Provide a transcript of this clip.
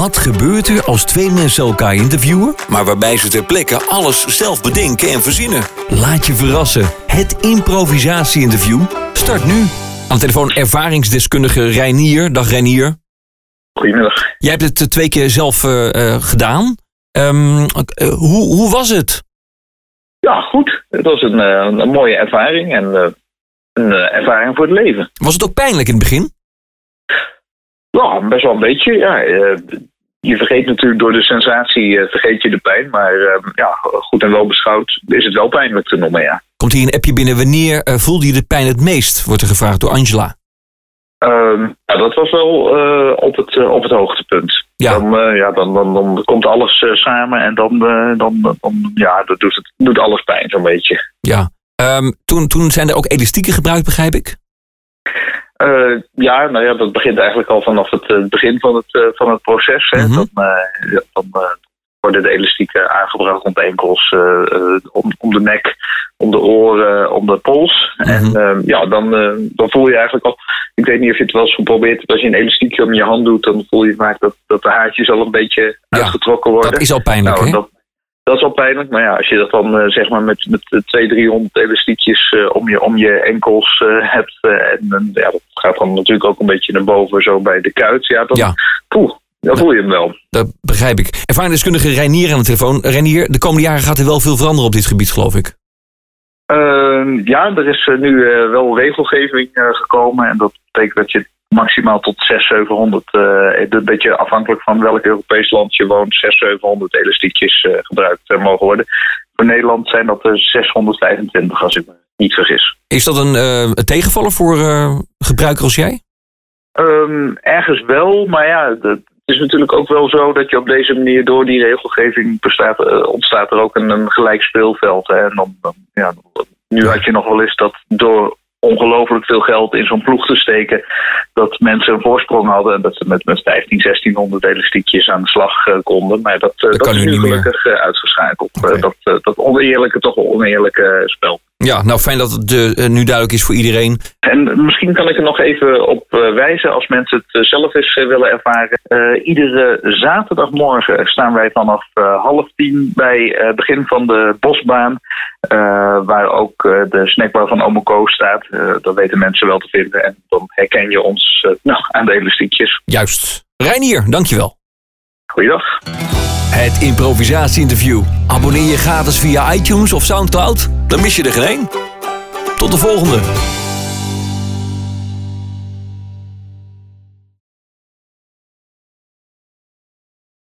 Wat gebeurt er als twee mensen elkaar interviewen, maar waarbij ze ter plekke alles zelf bedenken en verzinnen? Laat je verrassen. Het improvisatie-interview start nu. Aan de telefoon ervaringsdeskundige Reinier. Dag Reinier. Goedemiddag. Jij hebt het twee keer zelf eh, eh, gedaan. Ehm, eh, hoe, hoe was het? Ja, goed. Het was een, eh, een mooie ervaring en eh, een eh, ervaring voor het leven. Was het ook pijnlijk in het begin? Ja, best wel een beetje. Ja, eh, je vergeet natuurlijk door de sensatie, eh, vergeet je de pijn. Maar eh, ja, goed en wel beschouwd is het wel pijnlijk te noemen, ja. Komt hier een appje binnen. Wanneer eh, voelde je de pijn het meest? Wordt er gevraagd door Angela. Ehm, ja, dat was wel eh, op, het, op het hoogtepunt. Ja. Dan, ja, dan, dan, dan komt alles samen en dan, dan, dan ja, dat doet, het, doet alles pijn zo'n beetje. Ja. Ehm, toen, toen zijn er ook elastieken gebruikt, begrijp ik? Eh, ja, nou ja, dat begint eigenlijk al vanaf het eh, begin van het, eh, van het proces. Hè. Mhm. Dan, ja, dan worden de elastieken aangebracht om de enkels, om, om de nek, om de oren, om de pols. Mhm. En eh, ja, dan, dan voel je eigenlijk al... Ik weet niet of je het wel eens geprobeerd hebt. Als je een elastiekje om je hand doet, dan voel je vaak dat, dat de haartjes al een beetje Ja, uitgetrokken worden. Dat is al pijnlijk, Nou, hè? dat, dat is al pijnlijk, maar ja, als je dat dan eh, zeg maar met, met eh, 200, 300 elastiekjes eh, om, je, om je enkels eh, hebt, en ja, dat gaat dan natuurlijk ook een beetje naar boven, zo bij de kuit, ja, dan, Ja. poeh, dan voel je hem wel. Dat begrijp ik. Ervaringsdeskundige Reinier aan de telefoon. Reinier, de komende jaren gaat er wel veel veranderen op dit gebied, geloof ik. Ehm, ja, er is nu wel regelgeving gekomen en dat betekent dat je maximaal tot 600, 700, eh, een beetje afhankelijk van welk Europees land je woont, 600, 700 elastiekjes eh, gebruikt eh, mogen worden. Voor Nederland zijn dat er 625, als ik me niet vergis. Is dat een, een tegenvaller voor eh gebruiker als jij? Ehm, ergens wel, maar ja, het is natuurlijk ook wel zo dat je op deze manier door die regelgeving bestaat, ontstaat er ook een, een gelijk speelveld. Hè? En dan, dan, ja, nu had je nog wel eens dat door ongelooflijk veel geld in zo'n ploeg te steken, dat mensen een voorsprong hadden en dat ze met, met 15, 1600 elastiekjes aan de slag eh, konden. Maar dat, eh, dat, kan is nu gelukkig eh, uitgeschakeld. Dat, dat oneerlijke, toch wel oneerlijke spel. Ja, nou fijn dat het eh, nu duidelijk is voor iedereen. En misschien kan ik er nog even op eh, wijzen, als mensen het eh, zelf eens eh, willen ervaren. Eh, iedere zaterdagmorgen staan wij vanaf eh, half tien bij het begin van de bosbaan. eh, waar ook eh, de snackbar van Omoco staat. Eh, dat weten mensen wel te vinden. En dan herken je ons eh, nou, aan de elastiekjes. Juist. Reinier, dankjewel. Goeiedag. Het improvisatie-interview. Abonneer je gratis via iTunes of Soundcloud. Dan mis je er geen. Tot de volgende.